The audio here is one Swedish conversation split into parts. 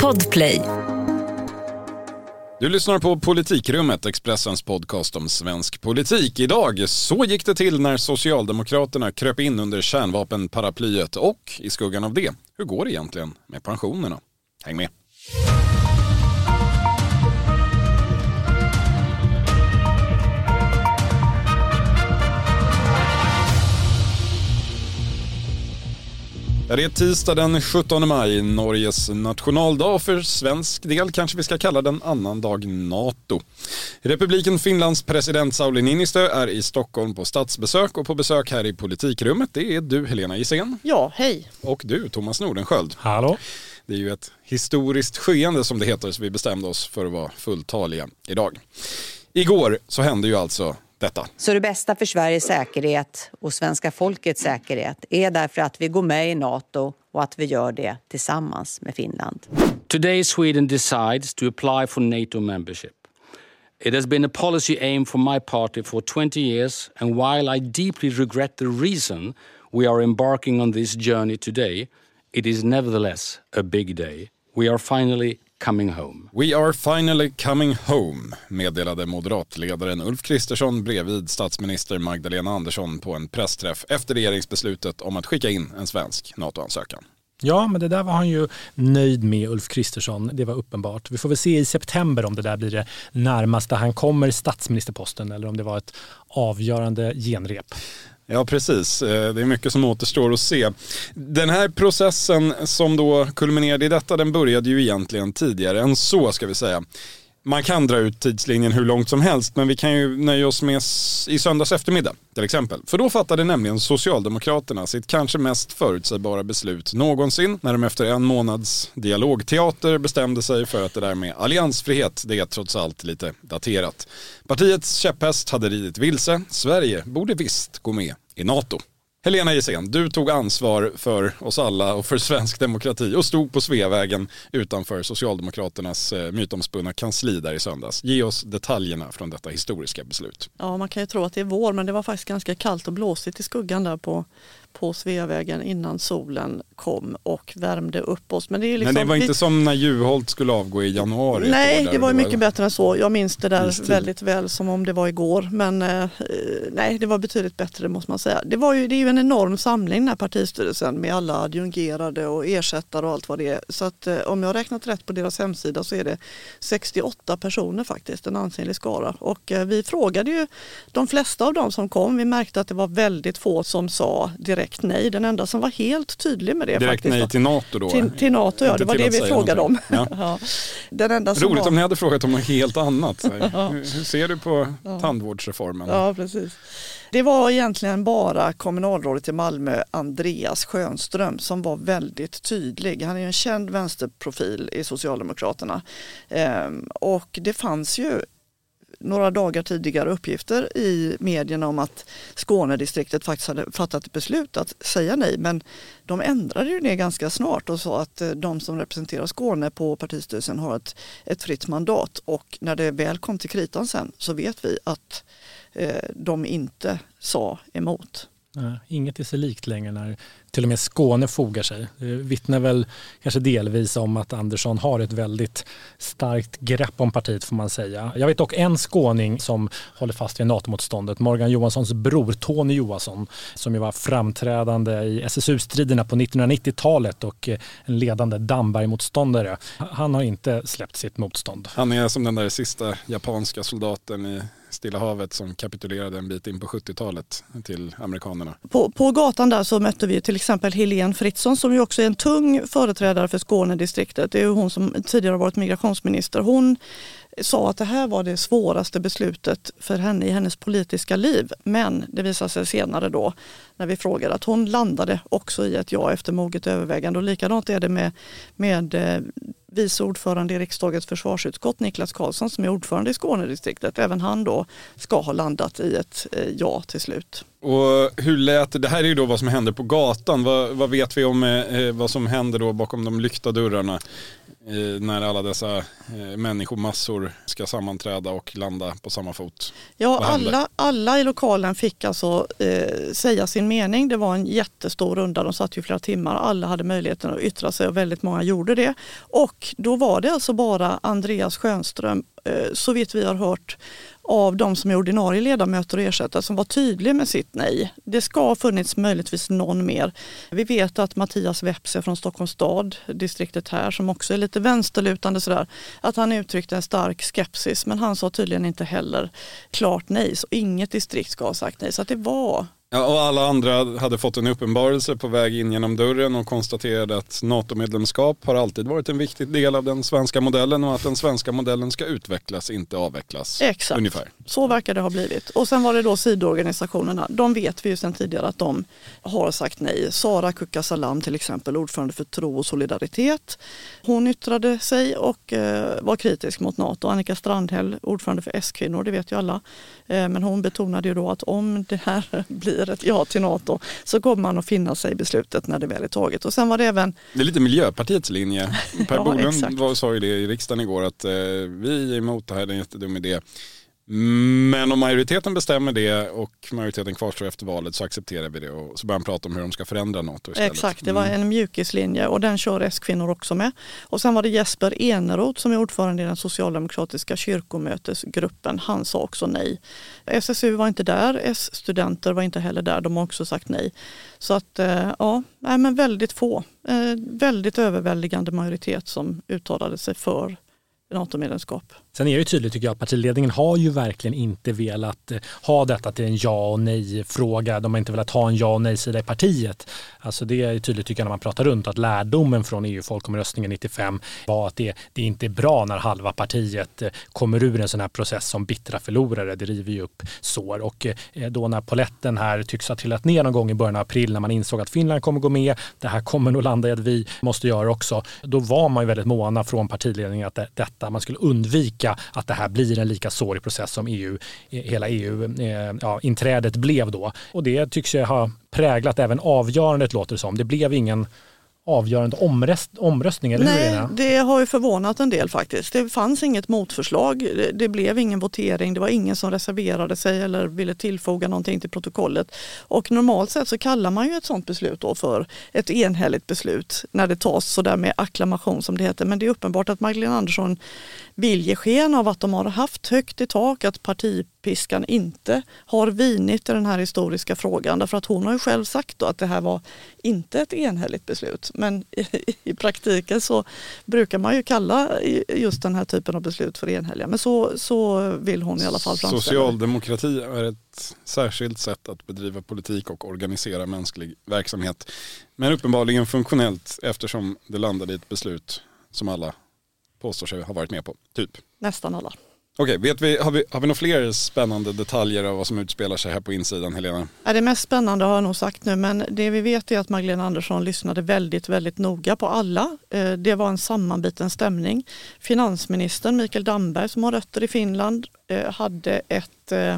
Podplay. Du lyssnar på Politikrummet, Expressens podcast om svensk politik. Idag, så gick det till när Socialdemokraterna kröp in under kärnvapenparaplyet och i skuggan av det, hur går det egentligen med pensionerna? Häng med! Det är tisdag den 17 maj, Norges nationaldag. För svensk del kanske vi ska kalla den annandag NATO. Republiken Finlands president Sauli Niinistö är i Stockholm på statsbesök och på besök här i politikrummet det är du Helena Gissén. Ja, hej. Och du Thomas Nordenskjöld. Hallå. Det är ju ett historiskt skeende som det heter så vi bestämde oss för att vara fulltaliga idag. Igår så hände ju alltså detta. Så det bästa för Sveriges säkerhet och svenska folkets säkerhet är därför att vi går med i Nato och att vi gör det tillsammans med Finland. Today Sweden decides to apply for NATO membership. It has been a policy aim for my party for 20 years and while I deeply regret the reason we are embarking on this journey today, it is nevertheless a big day. We are finally coming home. We are finally coming home, meddelade moderatledaren Ulf Kristersson bredvid statsminister Magdalena Andersson på en pressträff efter regeringsbeslutet om att skicka in en svensk NATO-ansökan. Ja, men det där var han ju nöjd med, Ulf Kristersson. Det var uppenbart. Vi får väl se i september om det där blir det närmaste han kommer statsministerposten eller om det var ett avgörande genrep. Ja, precis. Eh, det är mycket som återstår att se. Den här processen som då kulminerade i detta, den började ju egentligen tidigare än så ska vi säga man kan dra ut tidslinjen hur långt som helst men vi kan ju nöja oss med i söndags eftermiddag till exempel. För då fattade nämligen Socialdemokraterna sitt kanske mest förutsägbara beslut någonsin när de efter en månads dialogteater bestämde sig för att det där med alliansfrihet det är trots allt lite daterat. Partiets käpphäst hade ridit vilse, Sverige borde visst gå med i NATO. Helena Gissén, du tog ansvar för oss alla och för svensk demokrati och stod på Sveavägen utanför Socialdemokraternas eh, mytomspunna kansli där i söndags. Ge oss detaljerna från detta historiska beslut. Ja, man kan ju tro att det är vår men det var faktiskt ganska kallt och blåsigt i skuggan där på, på Sveavägen innan solen kom och värmde upp oss. Men det, är liksom, men det var inte vi... som när Juholt skulle avgå i januari? Nej, det var mycket bättre än så. Jag minns det där Istid. väldigt väl som om det var igår. Men eh, nej, det var betydligt bättre måste man säga. Det, var ju, det är ju en enorm samling den här partistyrelsen med alla adjungerade och ersättare och allt vad det är. Så att eh, om jag räknat rätt på deras hemsida så är det 68 personer faktiskt, en ansenlig skara. Och eh, vi frågade ju de flesta av dem som kom. Vi märkte att det var väldigt få som sa direkt nej. Den enda som var helt tydlig med det direkt faktiskt. nej till NATO då? Till, till NATO ja, det var det vi frågade om. Ja. ja. Den enda Roligt var... om ni hade frågat om något helt annat. ja. hur, hur, ser du på ja. tandvårdsreformen? Ja, precis. Det var egentligen bara kommunalrådet i Malmö, Andreas Schönström, som var väldigt tydlig. Han är en känd vänsterprofil i Socialdemokraterna. Ehm, och det fanns ju några dagar tidigare uppgifter i medierna om att Skånedistriktet faktiskt hade fattat ett beslut att säga nej. Men de ändrade ju det ganska snart och sa att eh, de som representerar Skåne på partistyrelsen har ett, ett fritt mandat. Och när det väl kom till kritan sen så vet vi att eh, de inte sa emot. Eh, inget är sig likt längre när till och med Skåne fogar sig. Det vittnar väl kanske delvis om att Andersson har ett väldigt starkt grepp om partiet får man säga. Jag vet dock en skåning som håller fast vid NATO-motståndet, Morgan Johanssons bror Tony Johansson, som ju var framträdande i SSU-striderna på 1990-talet och eh, en ledande Damberg-motståndare. Han har inte släppt sitt motstånd. Han är som den där sista japanska soldaten i Stilla havet som kapitulerade en bit in på 70-talet till amerikanerna. På, på gatan där så mötte vi till exempel Helene Fritzon som ju också är en tung företrädare för Skånedistriktet. Det är hon som tidigare har varit migrationsminister. Hon sa att det här var det svåraste beslutet för henne i hennes politiska liv. Men det visade sig senare då när vi frågade att hon landade också i ett ja efter moget övervägande. Och likadant är det med, med eh, vice ordförande i riksdagens försvarsutskott Niklas Karlsson som är ordförande i Skånedistriktet. Även han då ska ha landat i ett eh, ja till slut. Och hur lät det? Här är ju då vad som händer på gatan. Vad, vad vet vi om eh, vad som händer då bakom de lyckta dörrarna? Eh, när alla dessa eh, människomassor ska sammanträda och landa på samma fot. Ja, alla, alla i lokalen fick alltså eh, säga sin mening. Det var en jättestor runda, de satt ju flera timmar. Alla hade möjligheten att yttra sig och väldigt många gjorde det. Och då var det alltså bara Andreas Schönström, eh, så vitt vi har hört, av de som är ordinarie ledamöter och ersättare som var tydlig med sitt nej. Det ska ha funnits möjligtvis någon mer. Vi vet att Mattias Vepse från Stockholms stad, distriktet här, som också är lite vänsterlutande sådär, att han uttryckte en stark skepsis men han sa tydligen inte heller klart nej. Så inget distrikt ska ha sagt nej. Så att det var Ja, och alla andra hade fått en uppenbarelse på väg in genom dörren och konstaterade att NATO-medlemskap har alltid varit en viktig del av den svenska modellen och att den svenska modellen ska utvecklas, inte avvecklas. Exakt, ungefär. så verkar det ha blivit. Och sen var det då sidoorganisationerna. De vet vi ju sedan tidigare att de har sagt nej. Sara Kukka Salam till exempel, ordförande för Tro och solidaritet. Hon yttrade sig och eh, var kritisk mot NATO. Annika Strandhäll, ordförande för S-kvinnor, det vet ju alla. Eh, men hon betonade ju då att om det här blir blir ett ja till NATO så kommer man att finna sig i beslutet när det väl är taget. Och sen var det även... Det är lite Miljöpartiets linje. Per ja, Bolund sa ju det i riksdagen igår att eh, vi är emot det här, det är en jättedum idé. Men om majoriteten bestämmer det och majoriteten kvarstår efter valet så accepterar vi det och så börjar man prata om hur de ska förändra NATO istället. Exakt, det var mm. en mjukislinje och den kör S-kvinnor också med. Och sen var det Jesper Eneroth som är ordförande i den socialdemokratiska kyrkomötesgruppen. Han sa också nej. SSU var inte där, S-studenter var inte heller där. De har också sagt nej. Så att eh, ja, men väldigt få. Eh, väldigt överväldigande majoritet som uttalade sig för NATO-medlemskap. Sen är det tydligt tycker jag att partiledningen har ju verkligen inte velat eh, ha detta till en ja och nej-fråga. De har inte velat ha en ja och nej-sida i partiet. Alltså det är tydligt tycker jag när man pratar runt att lärdomen från EU-folkomröstningen 95 var att det, det inte är bra när halva partiet eh, kommer ur en sån här process som bittra förlorare. Det river ju upp sår. Och eh, då när poletten här tycks ha trillat ner någon gång i början av april när man insåg att Finland kommer gå med, det här kommer nog landa i att vi måste göra också. Då var man ju väldigt måna från partiledningen att detta, man skulle undvika undvika att det här blir en lika sårig process som EU, eh, hela EU-inträdet eh, ja, blev då. Och det tycks ju ha präglat även avgörandet låter det som. Det blev ingen avgörande omröst, omröstning? Eller Nej, hur det har ju förvånat en del faktiskt. Det fanns inget motförslag, det, blev ingen votering, det var ingen som reserverade sig eller ville tillfoga någonting till protokollet. Och normalt sett så kallar man ju ett sådant beslut då för ett enhälligt beslut när det tas sådär med akklamation som det heter. Men det är uppenbart att Magdalena Andersson vill ge sken av att de har haft högt i tak, att partipiskan inte har vinit i den här historiska frågan. Därför att hon har ju själv sagt att det här var inte ett enhälligt beslut. Men i, i, praktiken så brukar man ju kalla just den här typen av beslut för enhälliga. Men så, så vill hon i alla fall framställa Socialdemokrati är ett särskilt sätt att bedriva politik och organisera mänsklig verksamhet. Men uppenbarligen funktionellt eftersom det landade i ett beslut som alla påstår sig ha varit med på, typ. Nästan alla. Okej, vet vi, har, vi, har vi några fler spännande detaljer av vad som utspelar sig här på insidan, Helena? Ja, det mest spännande har jag nog sagt nu, men det vi vet är att Magdalena Andersson lyssnade väldigt, väldigt noga på alla. Eh, det var en sammanbiten stämning. Finansministern Mikael Damberg som har rötter i Finland hade ett eh,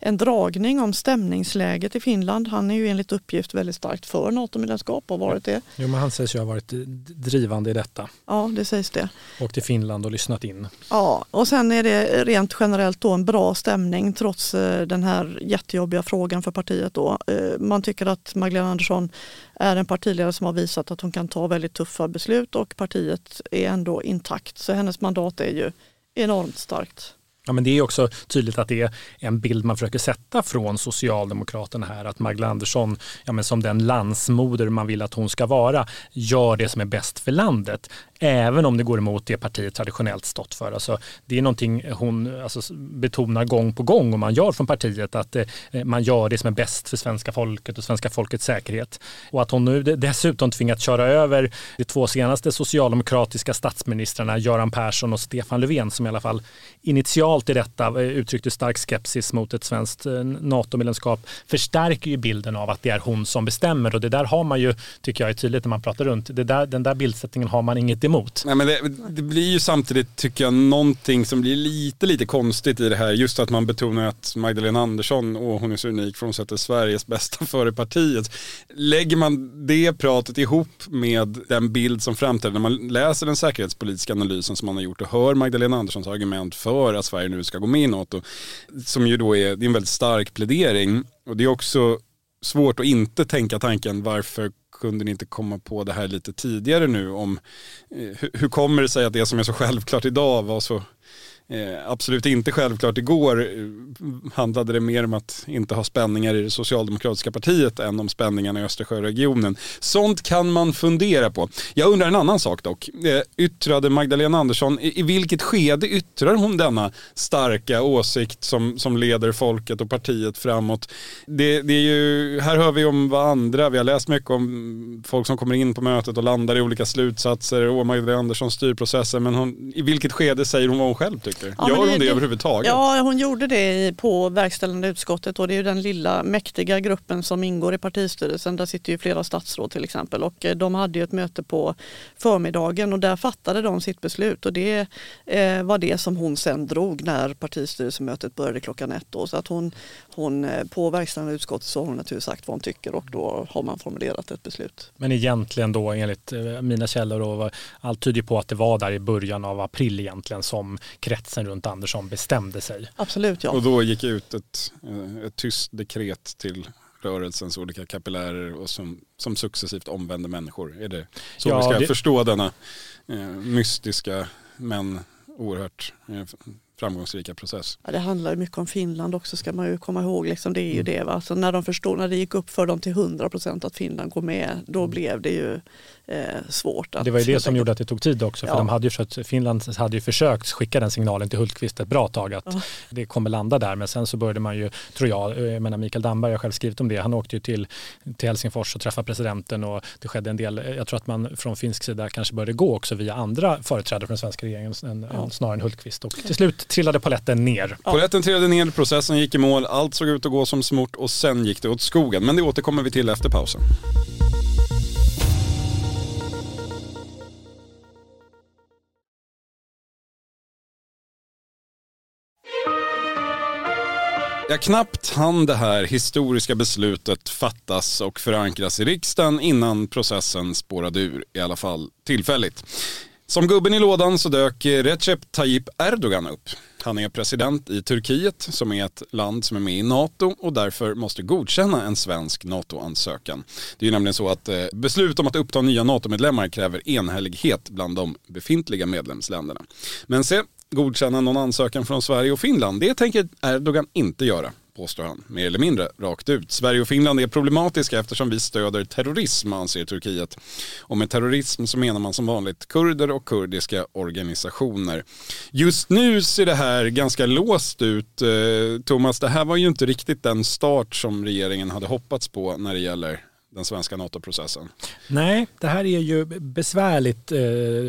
en dragning om stämningsläget i Finland. Han är ju enligt uppgift väldigt starkt för NATO-medlemskap och varit det. Jo, men han sägs ju ha varit drivande i detta. Ja, det sägs det. Och till Finland och lyssnat in. Ja, och sen är det rent generellt då en bra stämning trots eh, den här jättejobbiga frågan för partiet. Då. Eh, man tycker att Magdalena Andersson är en partiledare som har visat att hon kan ta väldigt tuffa beslut och partiet är ändå intakt. Så hennes mandat är ju enormt starkt. Ja, men det är också tydligt att det är en bild man försöker sätta från Socialdemokraterna här. Att Magdalena Andersson, ja, men som den landsmoder man vill att hon ska vara, gör det som är bäst för landet. Även om det går emot det partiet traditionellt stått för. Alltså, det är någonting hon alltså, betonar gång på gång och man gör från partiet. Att eh, man gör det som är bäst för svenska folket och svenska folkets säkerhet. Och att hon nu dessutom tvingat köra över de två senaste socialdemokratiska statsministrarna Göran Persson och Stefan Löfven som i alla fall initialt i detta eh, uttryckte stark skepsis mot ett svenskt eh, NATO-medlemskap förstärker ju bilden av att det är hon som bestämmer och det där har man ju, tycker jag är tydligt när man pratar runt, det där, den där bildsättningen har man inget emot. Nej, men det, det blir ju samtidigt, tycker jag, någonting som blir lite, lite konstigt i det här. Just att man betonar att Magdalena Andersson, och hon är så unik för hon sätter Sveriges bästa före partiet. Lägger man det pratet ihop med den bild som framträder när man läser den säkerhetspolitiska analysen som man har gjort och hör Magdalena Anderssons argument för att Sverige nu ska gå med i NATO. Som ju då är, det är en väldigt stark plädering. Och det är också svårt att inte tänka tanken varför kunde ni inte komma på det här lite tidigare nu om eh, hur, hur kommer det sig att det som är så självklart idag var så Eh, absolut inte självklart. Igår eh, handlade det mer om att inte ha spänningar i det socialdemokratiska partiet än om spänningarna i Östersjöregionen. Sånt kan man fundera på. Jag undrar en annan sak dock. Eh, yttrade Magdalena Andersson, i, i vilket skede yttrar hon denna starka åsikt som, som leder folket och partiet framåt? Det, det är ju, här hör vi om vad andra, vi har läst mycket om folk som kommer in på mötet och landar i olika slutsatser och Magdalena Andersson styr processen, men hon, i vilket skede säger hon vad hon själv tycker? Tycker. Ja, Gör hon det, det överhuvudtaget? Ja, hon gjorde det på verkställande utskottet och det är ju den lilla mäktiga gruppen som ingår i partistyrelsen. Där sitter ju flera statsråd till exempel och eh, de hade ju ett möte på förmiddagen och där fattade de sitt beslut och det eh, var det som hon sen drog när partistyrelsemötet började klockan ett. Då. Så att hon, hon eh, på verkställande utskottet så har hon naturligtvis sagt vad hon tycker och då har man formulerat ett beslut. Men egentligen då enligt mina källor och allt tyder på att det var där i början av april egentligen som krets kretsen runt Andersson bestämde sig. Absolut ja. Och då gick ut ett, eh, ett tyst dekret till rörelsens olika kapillärer och som, som successivt omvände människor. Är det så ja, vi ska det... förstå denna eh, mystiska men oerhört eh, framgångsrika process. Ja, det handlar mycket om Finland också ska man ju komma ihåg. Liksom, det är ju mm. det. Va? Alltså, när de förstod, när det gick upp för dem till 100 procent att Finland går med, då mm. blev det ju eh, svårt. Att, det var ju det som gjorde att det tog tid också. För ja. de hade ju försökt, Finland hade ju försökt skicka den signalen till Hultqvist ett bra tag att ja. det kommer landa där. Men sen så började man ju, tror jag, jag menar Mikael Damberg har själv skrivit om det. Han åkte ju till, till Helsingfors och träffade presidenten och det skedde en del. Jag tror att man från finsk sida kanske började gå också via andra företrädare för den svenska regeringen än, ja. snarare än Hultqvist. Och till slut trillade paletten ner. Ja. Paletten trillade ner, processen gick i mål, allt såg ut att gå som smort och sen gick det åt skogen. Men det återkommer vi till efter pausen. Ja, knappt hann det här historiska beslutet fattas och förankras i riksdagen innan processen spårade ur, i alla fall tillfälligt. Som gubben i lådan så dök Recep Tayyip Erdogan upp. Han är president i Turkiet som är ett land som är med i NATO och därför måste godkänna en svensk NATO-ansökan. Det är ju nämligen så att eh, beslut om att uppta nya NATO-medlemmar kräver enhällighet bland de befintliga medlemsländerna. Men se, godkänna någon ansökan från Sverige och Finland. Det tänker Erdogan inte göra påstår han, mer eller mindre rakt ut. Sverige och Finland är problematiska eftersom vi stöder terrorism, anser Turkiet. Och med terrorism så menar man som vanligt kurder och kurdiska organisationer. Just nu ser det här ganska låst ut. Eh, Thomas, det här var ju inte riktigt den start som regeringen hade hoppats på när det gäller den svenska NATO-processen. Nej, det här är ju besvärligt eh,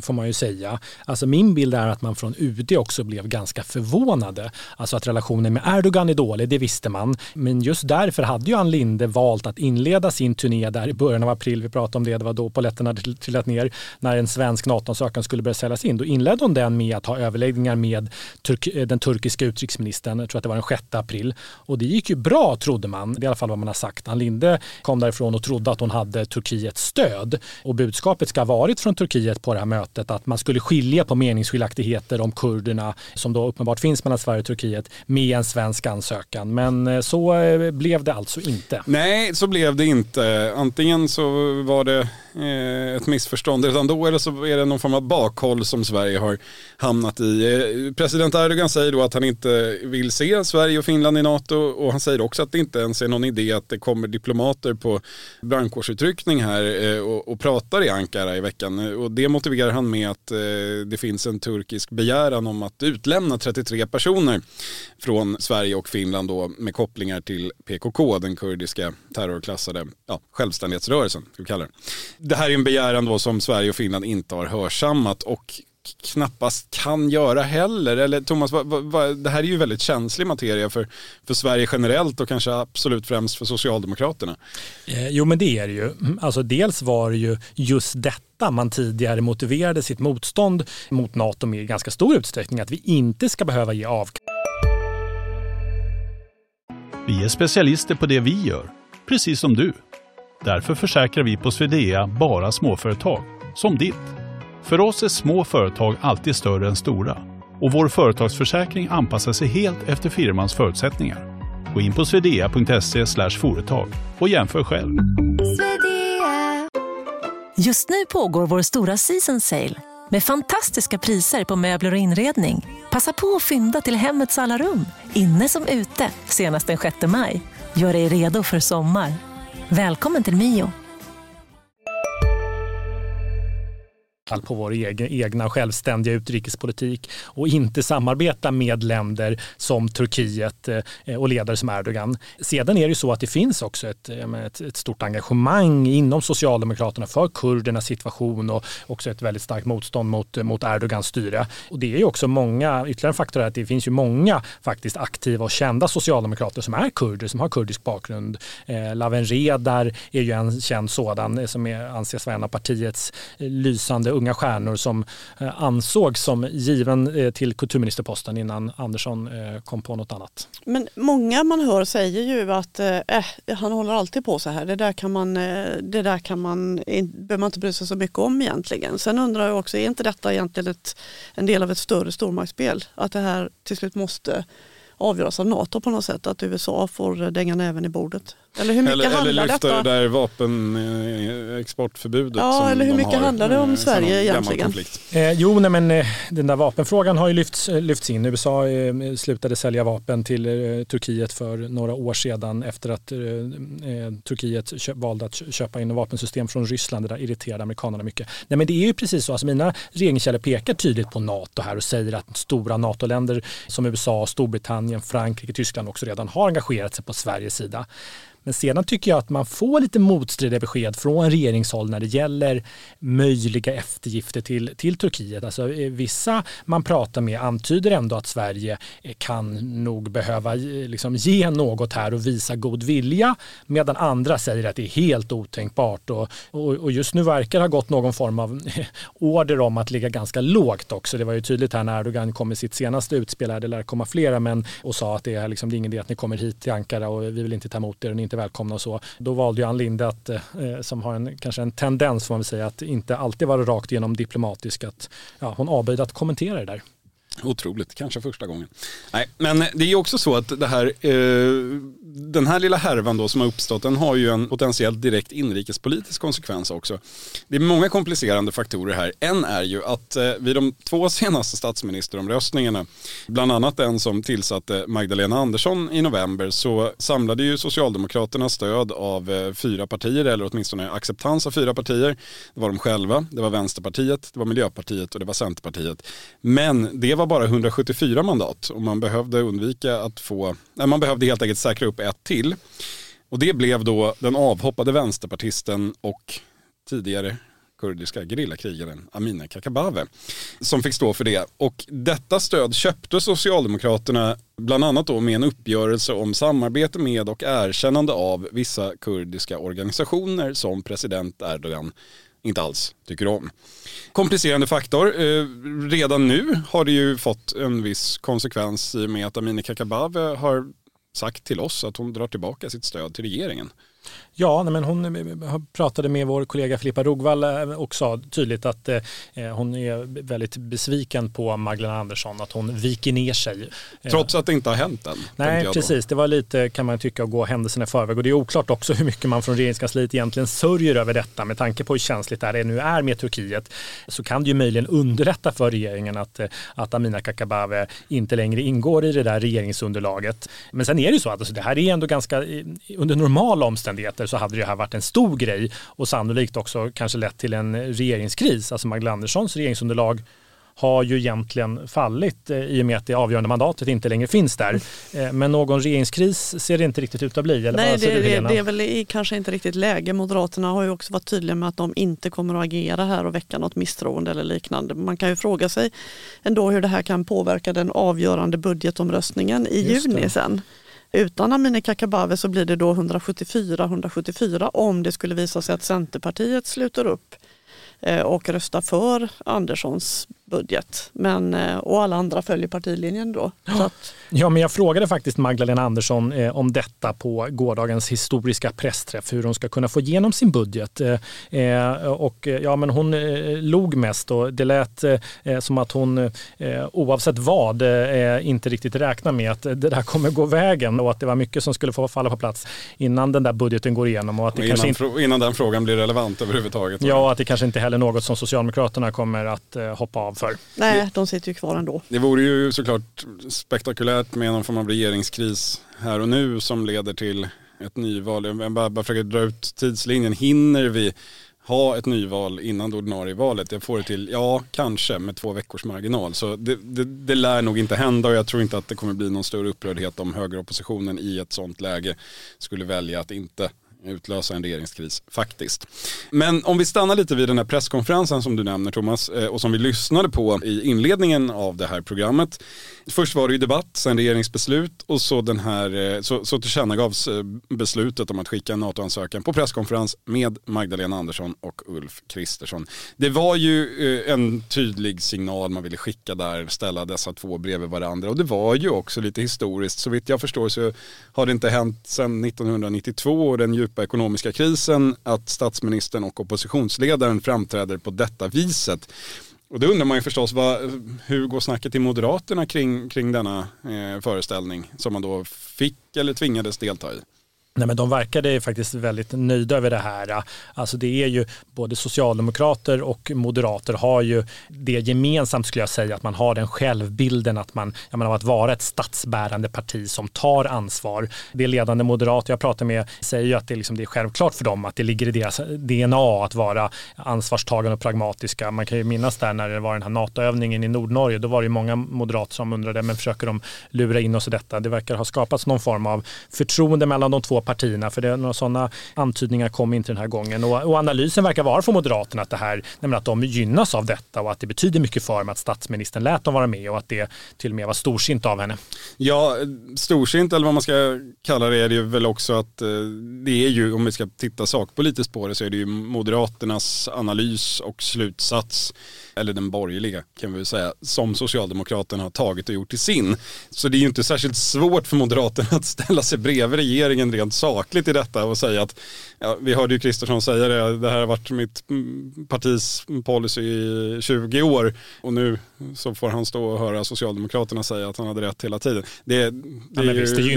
får man ju säga. Alltså min bild är att man från UD också blev ganska förvånade. Alltså att relationen med Erdogan är dålig, det visste man. Men just därför hade ju Ann Linde valt att inleda sin turné där i början av april. Vi pratade om det, det var då poletterna hade trillat ner. När en svensk NATO-ansökan skulle börja säljas in. Då inledde hon den med att ha överläggningar med turk eh, den turkiska utrikesministern. Jag tror att det var den 6 april. Och det gick ju bra trodde man. Det är i alla fall vad man har sagt. Ann Linde kom därifrån och trodde trodde att hon hade Turkiets stöd. Och budskapet ska ha varit från Turkiet på det här mötet att man skulle skilja på meningsskiljaktigheter om kurderna som då uppenbart finns mellan Sverige och Turkiet med en svensk ansökan. Men eh, så eh, blev det alltså inte. Nej, så blev det inte. Antingen så var det eh, ett missförstånd redan då eller så är det någon form av bakhåll som Sverige har hamnat i. President Erdogan säger då att han inte vill se Sverige och Finland i NATO och han säger också att det inte ens är någon idé att det kommer diplomater på brandkårsutryckning här eh, och, och pratar i Ankara i veckan eh, och det motiverar han med att eh, det finns en turkisk begäran om att utlämna 33 personer från Sverige och Finland då med kopplingar till PKK, den kurdiska terrorklassade ja, självständighetsrörelsen. Ska vi kalla det det här är en begäran då som Sverige och Finland inte har hörsammat och knappast kan göra heller. Eller Thomas, va, va, det här är ju väldigt känslig materia för, för Sverige generellt och kanske absolut främst för Socialdemokraterna. Eh, jo men det är det ju. Alltså, dels var det ju just detta man tidigare motiverade sitt motstånd mot NATO med i ganska stor utsträckning, att vi inte ska behöva ge avkall. Vi är specialister på det vi gör, precis som du. Därför försäkrar vi på Swedea bara småföretag, som ditt. För oss är små företag alltid större än stora och vår företagsförsäkring anpassar sig helt efter firmans förutsättningar. Gå in på swedea.se företag och jämför själv. Just nu pågår vår stora season sale med fantastiska priser på möbler och inredning. Passa på att fynda till hemmets alla rum, inne som ute, senast den 6 maj. Gör dig redo för sommar. Välkommen till Mio. På vår egen, egna självständiga utrikespolitik och inte samarbeta med länder som Turkiet eh, och ledare som Erdogan. Sedan är det ju så att det finns också ett, eh, ett, ett, stort engagemang inom Socialdemokraterna för kurdernas situation och också ett väldigt starkt motstånd mot, eh, mot Erdogans styre. Och det är ju också många, ytterligare en faktor är att det finns ju många faktiskt aktiva och kända socialdemokrater som är kurder, som har kurdisk bakgrund. Eh, Laven Redar är ju en känd sådan som är, anses vara en av partiets lysande unga stjärnor som eh, ansågs som given eh, till kulturministerposten innan Andersson eh, kom på något annat. Men många man hör säger ju att eh, han håller alltid på så här. Det där kan man, det där kan man, behöver man inte bry sig så mycket om egentligen. Sen undrar jag också, är inte detta egentligen ett, en del av ett större stormaktsspel? Att det här till slut måste avgöras av NATO på något sätt, att USA får dänga näven i bordet. Eller hur mycket eller, handlar eller lyfta detta? det där vapenexportförbudet. Ja, eller hur de mycket har, handlar det om eh, Sverige egentligen? Eh, jo, nej, men eh, den där vapenfrågan har ju lyfts, eh, lyfts in. USA eh, slutade sälja vapen till eh, Turkiet för några år sedan efter att eh, Turkiet köp, valde att köpa in vapensystem från Ryssland. Det där irriterade amerikanerna mycket. Nej, men det är ju precis så. Alltså, mina regeringskällor pekar tydligt på NATO här och säger att stora NATO-länder som USA, Storbritannien, Frankrike, Tyskland också redan har engagerat sig på Sveriges sida. Men sedan tycker jag att man får lite motstridiga besked från regeringshåll när det gäller möjliga eftergifter till, till Turkiet. Alltså, eh, vissa man pratar med antyder ändå att Sverige eh, kan nog behöva eh, liksom, ge något här och visa god vilja medan andra säger att det är helt otänkbart. Och, och, och just nu verkar det ha gått någon form av order om att ligga ganska lågt också. Det var ju tydligt här när Erdogan kom med sitt senaste utspel, här, det lär komma flera, men och sa att det är, liksom, det är ingen idé att ni kommer hit till Ankara och vi vill inte ta emot er och ni inte välkomna och så. Då valde ju Ann Linde, att, eh, eh, som har en, kanske en tendens får man väl säga, att inte alltid vara rakt igenom diplomatisk, att ja, hon avböjde att kommentera det där. Otroligt, kanske första gången. Nej, men det är också så att det här, eh, den här lilla härvan då som har uppstått, den har ju en potentiellt direkt inrikespolitisk konsekvens också. Det är många komplicerande faktorer här. En är ju att eh, vid de två senaste statsministeromröstningarna, bland annat den som tillsatte Magdalena Andersson i november, så samlade ju Socialdemokraterna stöd av eh, fyra partier, eller åtminstone acceptans av fyra partier. Det var de själva, det var Vänsterpartiet, det var Miljöpartiet och det var Centerpartiet. Men det var bara 174 mandat och man behövde undvika att få, nej, man behövde helt enkelt säkra upp ett till. Och det blev då den avhoppade vänsterpartisten och tidigare kurdiska gerillakrigaren Amineh Kakabaveh som fick stå för det. Och detta stöd köpte Socialdemokraterna bland annat då med en uppgörelse om samarbete med och erkännande av vissa kurdiska organisationer som president Erdogan inte alls tycker om. Komplicerande faktor. Eh, redan nu har det ju fått en viss konsekvens i och med att Amineh Kakabaveh har sagt till oss att hon drar tillbaka sitt stöd till regeringen. Ja, men hon eh, pratade med vår kollega Filippa Rogvall eh, och sa tydligt att eh, hon är väldigt besviken på Magdalena Andersson, att hon viker ner sig. Trots att det inte har hänt än? Nej, precis. Det var lite, kan man tycka, att gå händelserna i förväg. Och det är oklart också hur mycket man från regeringskansliet egentligen sörjer över detta. Med tanke på hur känsligt det nu är med Turkiet så kan det ju möjligen underlätta för regeringen att, att Amina Kakabaveh inte längre ingår i det där regeringsunderlaget. Men sen är det ju så att alltså, det här är ändå ganska, under normala omständigheter så hade det här varit en stor grej och sannolikt också kanske lett till en regeringskris. Alltså Magdalena Anderssons regeringsunderlag har ju egentligen fallit eh, i och med att det avgörande mandatet inte längre finns där. Eh, men någon regeringskris ser det inte riktigt ut att bli. Eller Nej, det, det, det, är väl kanske inte riktigt läge. Moderaterna har ju också varit tydliga med att de inte kommer att agera här och väcka något misstroende eller liknande. Man kan ju fråga sig ändå hur det här kan påverka den avgörande budgetomröstningen i juni sen. Utan Amineh Kakabaveh så blir det då 174-174 om det skulle visa sig att Centerpartiet sluter upp och röstar för Anderssons budget. Men, eh, och alla andra följer partilinjen då. Ja. Att... ja, men jag frågade faktiskt Magdalena Andersson eh, om detta på gårdagens historiska pressträff, hur hon ska kunna få igenom sin budget. Eh, eh och ja, men hon eh, log mest och det lät eh, som att hon oavsett vad inte riktigt räknar med att det där kommer gå vägen och att det var mycket som skulle få falla på plats innan den där budgeten går igenom. Och att det och innan, inte... innan den frågan blir relevant överhuvudtaget. Ja, att det kanske inte heller något som Socialdemokraterna kommer att hoppa av för. Nej, de sitter ju kvar ändå. Det vore ju såklart spektakulärt med någon form av regeringskris här och nu som leder till ett nyval. Jag bara, bara försöker dra ut tidslinjen. Hinner vi ha ett nyval innan det ordinarie valet? Jag får det till, ja kanske med två veckors marginal. Så det, det, det lär nog inte hända och jag tror inte att det kommer bli någon större upprördhet om högeroppositionen i ett sånt läge skulle välja att inte utlösa en regeringskris faktiskt. Men om vi stannar lite vid den här presskonferensen som du nämner Thomas eh, och som vi lyssnade på i inledningen av det här programmet. Först var det ju debatt, sen regeringsbeslut och så, den här, eh, så, så tillkännagavs eh, beslutet om att skicka en NATO-ansökan på presskonferens med Magdalena Andersson och Ulf Kristersson. Det var ju en tydlig signal man ville skicka där, ställa dessa två bredvid varandra och det var ju också lite historiskt. Så vitt jag förstår så har det inte hänt sedan 1992 och den djupa ekonomiska krisen att statsministern och oppositionsledaren framträder på detta viset. Och då undrar man ju förstås, vad, hur går snacket i Moderaterna kring, kring denna eh, föreställning som man då fick eller tvingades delta i? Nej, men de verkade faktiskt väldigt nöjda över det här. Alltså det är ju både socialdemokrater och moderater har ju det gemensamt skulle jag säga att man har den självbilden att man, jag menar, att vara ett statsbärande parti som tar ansvar. Det ledande moderater jag pratar med säger ju att det, liksom, det är självklart för dem att det ligger i deras DNA att vara ansvarstagande och pragmatiska. Man kan ju minnas där när det var den här NATO-övningen i Nordnorge, då var det ju många moderater som undrade, men försöker de lura in oss i detta? Det verkar ha skapats någon form av förtroende mellan de två partierna. För det, några sådana antydningar kom inte den här gången. Och, och analysen verkar vara från Moderaterna att, det här, att de gynnas av detta och att det betyder mycket för dem att statsministern lät dem vara med och att det till och med var storsint av henne. Ja, storsint eller vad man ska kalla det är det väl också att eh, det är ju, om vi ska titta sakpolitiskt på det, så är det ju Moderaternas analys och slutsats eller den borgerliga kan vi väl säga, som Socialdemokraterna har tagit och gjort till sin. Så det är ju inte särskilt svårt för Moderaterna att ställa sig bredvid regeringen rent sakligt i detta och säga att, ja, vi hörde ju Kristersson säga det, det här har varit mitt partis policy i 20 år och nu så får han stå och höra Socialdemokraterna säga att han hade rätt hela tiden. Det, det, ja, ju,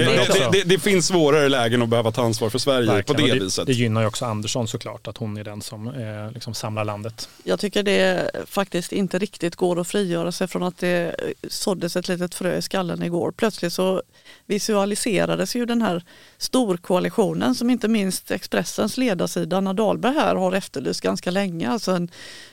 det, det, finns svårare lägen att behöva ta ansvar för Sverige Verkligen. på det, viset. Det gynnar ju också Andersson såklart, att hon är den som eh, liksom samlar landet. Jag tycker det faktiskt inte riktigt går att frigöra sig från att det såddes ett litet frö i skallen igår. Plötsligt så visualiserades ju den här storkoalitionen som inte minst Expressens ledarsida Anna Dahlberg här har efterlyst ganska länge. Alltså en,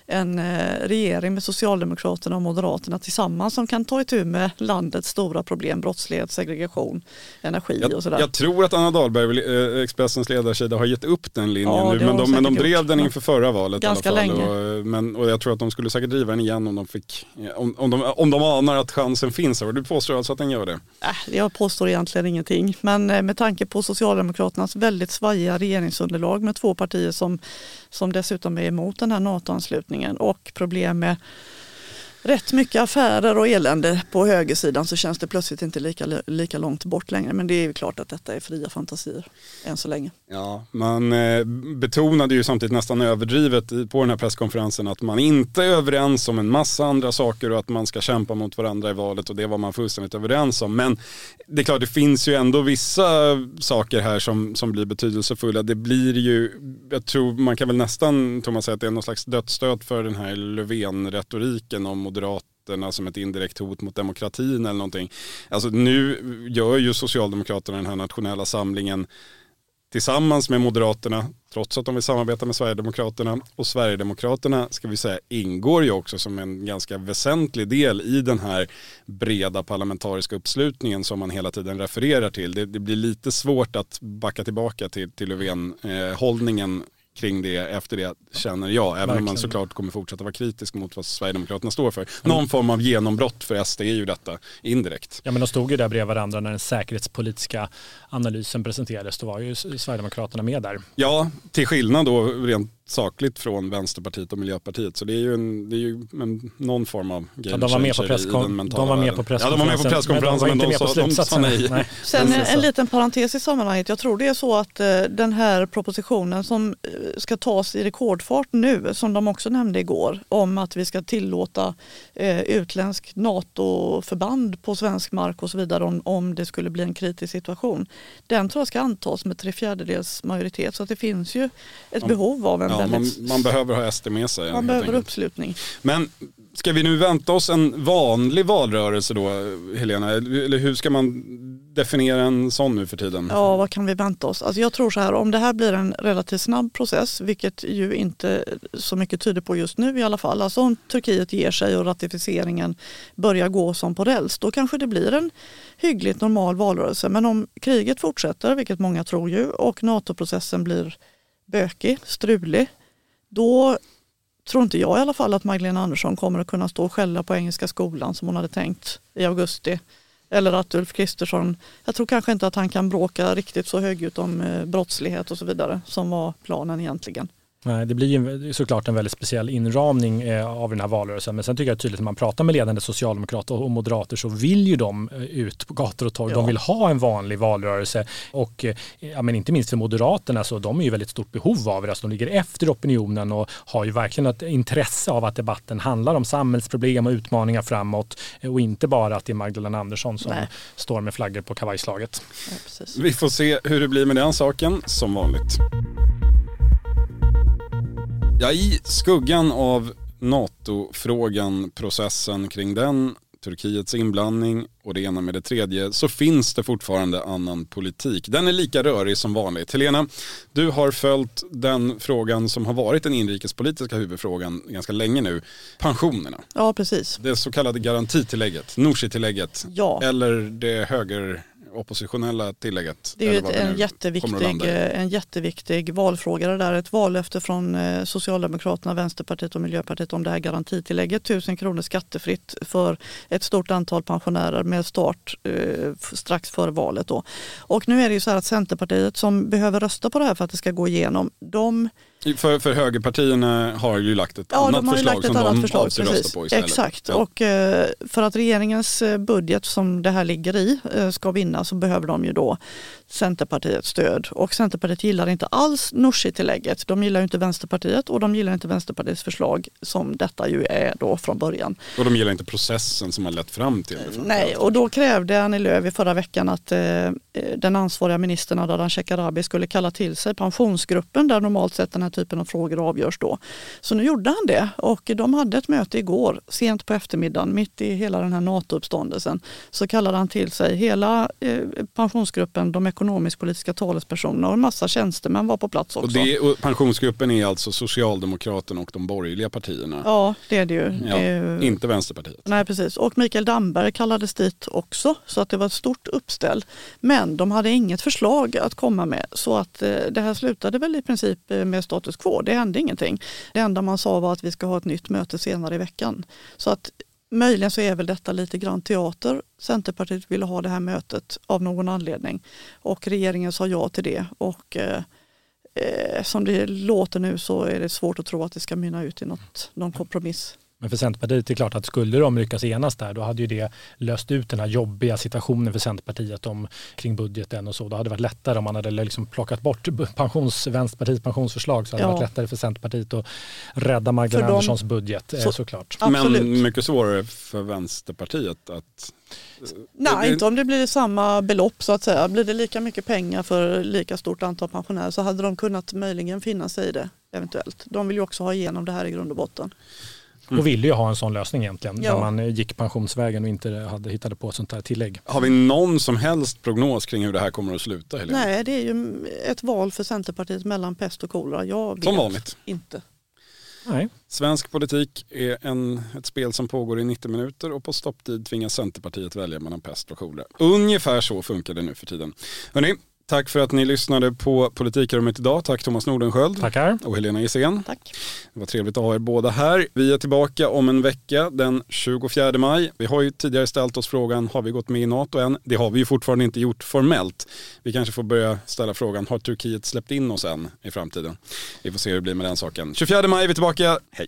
en eh, regering med Socialdemokraterna och Moderaterna tillsammans som kan ta itu med landets stora problem, brottslighet, segregation, energi jag, och sådär. Jag tror att Anna Dahlberg, eh, Expressens ledarsida, har gett upp den linjen ja, nu, men de, men de drev den inför förra valet Ganska i alla fall. Länge. Och, men, och jag tror att de skulle säkert driva den igen om de, fick, om, om, de, om de anar att chansen finns. Du påstår alltså att den gör det? Äh, jag påstår egentligen ingenting, men eh, med tanke på Socialdemokraternas väldigt svajiga regeringsunderlag med två partier som, som dessutom är emot den här NATO-anslutningen och problem med rätt mycket affärer och elände på högersidan så känns det plötsligt inte lika, lika långt bort längre. Men det är ju klart att detta är fria fantasier än så länge. Ja, man eh, betonade ju samtidigt nästan överdrivet på den här presskonferensen att man inte är överens om en massa andra saker och att man ska kämpa mot varandra i valet och det var man fullständigt överens om. Men det är klart, det finns ju ändå vissa saker här som, som blir betydelsefulla. Det blir ju, jag tror man kan väl nästan, Thomas, säga att det är någon slags dödsstöt för den här Löfven-retoriken om Moderaterna som ett indirekt hot mot demokratin eller någonting. Alltså nu gör ju Socialdemokraterna den här nationella samlingen tillsammans med Moderaterna, trots att de vill samarbeta med Sverigedemokraterna. Och Sverigedemokraterna, ska vi säga, ingår ju också som en ganska väsentlig del i den här breda parlamentariska uppslutningen som man hela tiden refererar till. Det, det blir lite svårt att backa tillbaka till, till Löfven-hållningen eh, kring det efter det känner jag. Även Verkligen. om man såklart kommer fortsätta vara kritisk mot vad Sverigedemokraterna står för. Någon form av genombrott för SD är ju detta indirekt. Ja men de stod ju där bredvid varandra när den säkerhetspolitiska analysen presenterades. Då var ju Sverigedemokraterna med där. Ja, till skillnad då rent sakligt från Vänsterpartiet och Miljöpartiet. Så det är ju, en, det är ju en, någon form av game ja, de var med på presskon- De var med på presskonferensen. Ja, de var med på presskonferensen men de, men de, sa, de sa nej. nej. Sen en, en liten parentes i sammanhanget. Jag tror det är så att eh, den här propositionen som eh, ska tas i rekordfart nu, som de också nämnde igår, om att vi ska tillåta eh, utländsk NATO-förband på svensk mark och så vidare om, om det skulle bli en kritisk situation. Den tror jag ska antas med tre fjärdedels majoritet så att det finns ju ett ja. behov av en ja, man, man, behöver ha SD med sig. Man behöver enkelt. uppslutning. Men ska vi nu vänta oss en vanlig valrörelse då, Helena? Eller hur ska man definiera en sån nu för tiden? Ja, vad kan vi vänta oss? Alltså jag tror så här, om det här blir en relativt snabb process, vilket ju inte så mycket tyder på just nu i alla fall. Alltså om Turkiet ger sig och ratificeringen börjar gå som på räls, då kanske det blir en hyggligt normal valrörelse. Men om kriget fortsätter, vilket många tror ju, och NATO-processen blir bökig, strulig, då tror inte jag i alla fall att Magdalena Andersson kommer att kunna stå och skälla på Engelska skolan som hon hade tänkt i augusti. Eller att Ulf Kristersson, jag tror kanske inte att han kan bråka riktigt så högljutt om eh, brottslighet och så vidare som var planen egentligen. Nej, det blir ju såklart en väldigt speciell inramning eh, av den här valrörelsen. Men sen tycker jag tydligt att när man pratar med ledande socialdemokrater och moderater så vill ju de eh, ut på gator och torg. Ja. De vill ha en vanlig valrörelse. Och eh, ja, men inte minst för Moderaterna så de är ju väldigt stort behov av det. Alltså de ligger efter opinionen och har ju verkligen ett intresse av att debatten handlar om samhällsproblem och utmaningar framåt. Och inte bara att det är Magdalena Andersson som Nej. står med flaggor på kavajslaget. Ja, Vi får se hur det blir med den saken som vanligt. Ja, i skuggan av NATO-frågan, processen kring den, Turkiets inblandning och det ena med det tredje så finns det fortfarande annan politik. Den är lika rörig som vanligt. Helena, du har följt den frågan som har varit den inrikespolitiska huvudfrågan ganska länge nu. Pensionerna. Ja, precis. Det så kallade garantitillägget, Nooshi-tillägget. Ja. Eller det höger oppositionella tillägget. Det är ju en, jätteviktig, eh, en jätteviktig valfråga det där. Ett vallöfte från eh, Socialdemokraterna, Vänsterpartiet och Miljöpartiet om det här garantitillägget. Tusen kronor skattefritt för ett stort antal pensionärer med start eh, strax före valet. Då. Och nu är det ju så här att Centerpartiet som behöver rösta på det här för att det ska gå igenom, de för, för högerpartierna har ju lagt ett ja, annat förslag lagt ett som annat de förslag, avser rösta på istället. Exakt, ja. och eh, för att regeringens eh, budget som det här ligger i eh, ska vinna så behöver de ju då Centerpartiets stöd. Och Centerpartiet gillar inte alls Nooshi-tillägget. De gillar inte Vänsterpartiet och de gillar inte Vänsterpartiets förslag som detta ju är då från början. Och de gillar inte processen som har lett fram till det. Nej, och då krävde Annie Lööf i förra veckan att eh, den ansvariga ministern Ardalan Shekarabi skulle kalla till sig pensionsgruppen där normalt sett den här typen av frågor avgörs då. Så nu gjorde han det och de hade ett möte igår sent på eftermiddagen mitt i hela den här NATO-uppståndelsen. Så kallade han till sig hela eh, pensionsgruppen, de ekonomisk-politiska talespersonerna och en massa tjänstemän var på plats också. Och, det, och pensionsgruppen är alltså Socialdemokraterna och de borgerliga partierna? Ja, det är det ju. Ja, det är Inte Vänsterpartiet? Nej, precis. Och Mikael Damberg kallades dit också så att det var ett stort uppställ. Men de hade inget förslag att komma med så att eh, det här slutade väl i princip eh, med status quo. Det hände ingenting. Det enda man sa var att vi ska ha ett nytt möte senare i veckan. Så att Möjligen så är väl detta lite grann teater. Centerpartiet ville ha det här mötet av någon anledning och regeringen sa ja till det. Och eh, eh som det låter nu så är det svårt att tro att det ska mynna ut i något, någon kompromiss. Men för Centerpartiet, det är klart att skulle de lyckas enas där, då hade ju det löst ut den här jobbiga situationen för Centerpartiet om, kring budgeten och så. Då hade det varit lättare om man hade liksom plockat bort pensions, Vänsterpartiets pensionsförslag så hade ja. det varit lättare för Centerpartiet att rädda Magdalena Anderssons budget så, såklart. Absolut. Men mycket svårare för Vänsterpartiet att Nej, inte om det blir samma belopp så att säga. Blir det lika mycket pengar för lika stort antal pensionärer så hade de kunnat möjligen finna sig i det eventuellt. De vill ju också ha igenom det här i grund och botten. Och ville ju ha en sån lösning egentligen. Ja. Där man gick pensionsvägen och inte hade hittade på ett sånt här tillägg. Har vi någon som helst prognos kring hur det här kommer att sluta Helena? Nej, det är ju ett val för Centerpartiet mellan pest och kolera. Jag vet Som vanligt. inte. Nej. Svensk politik är en, ett spel som pågår i 90 minuter och på stopptid tvingas Centerpartiet välja mellan pest och kolera. Ungefär så funkar det nu för tiden. Hörrni, tack för att ni lyssnade på Politikrummet idag. Tack Thomas Nordenskjöld Tackar. och Helena Gissén. Tack. Det var trevligt att ha er båda här. Vi är tillbaka om en vecka den 24 maj. Vi har ju tidigare ställt oss frågan, har vi gått med i NATO än? Det har vi ju fortfarande inte gjort formellt. Vi kanske får börja ställa frågan, har Turkiet släppt in oss än i framtiden? Vi får se hur det blir med den saken. 24 maj är vi tillbaka. Hej!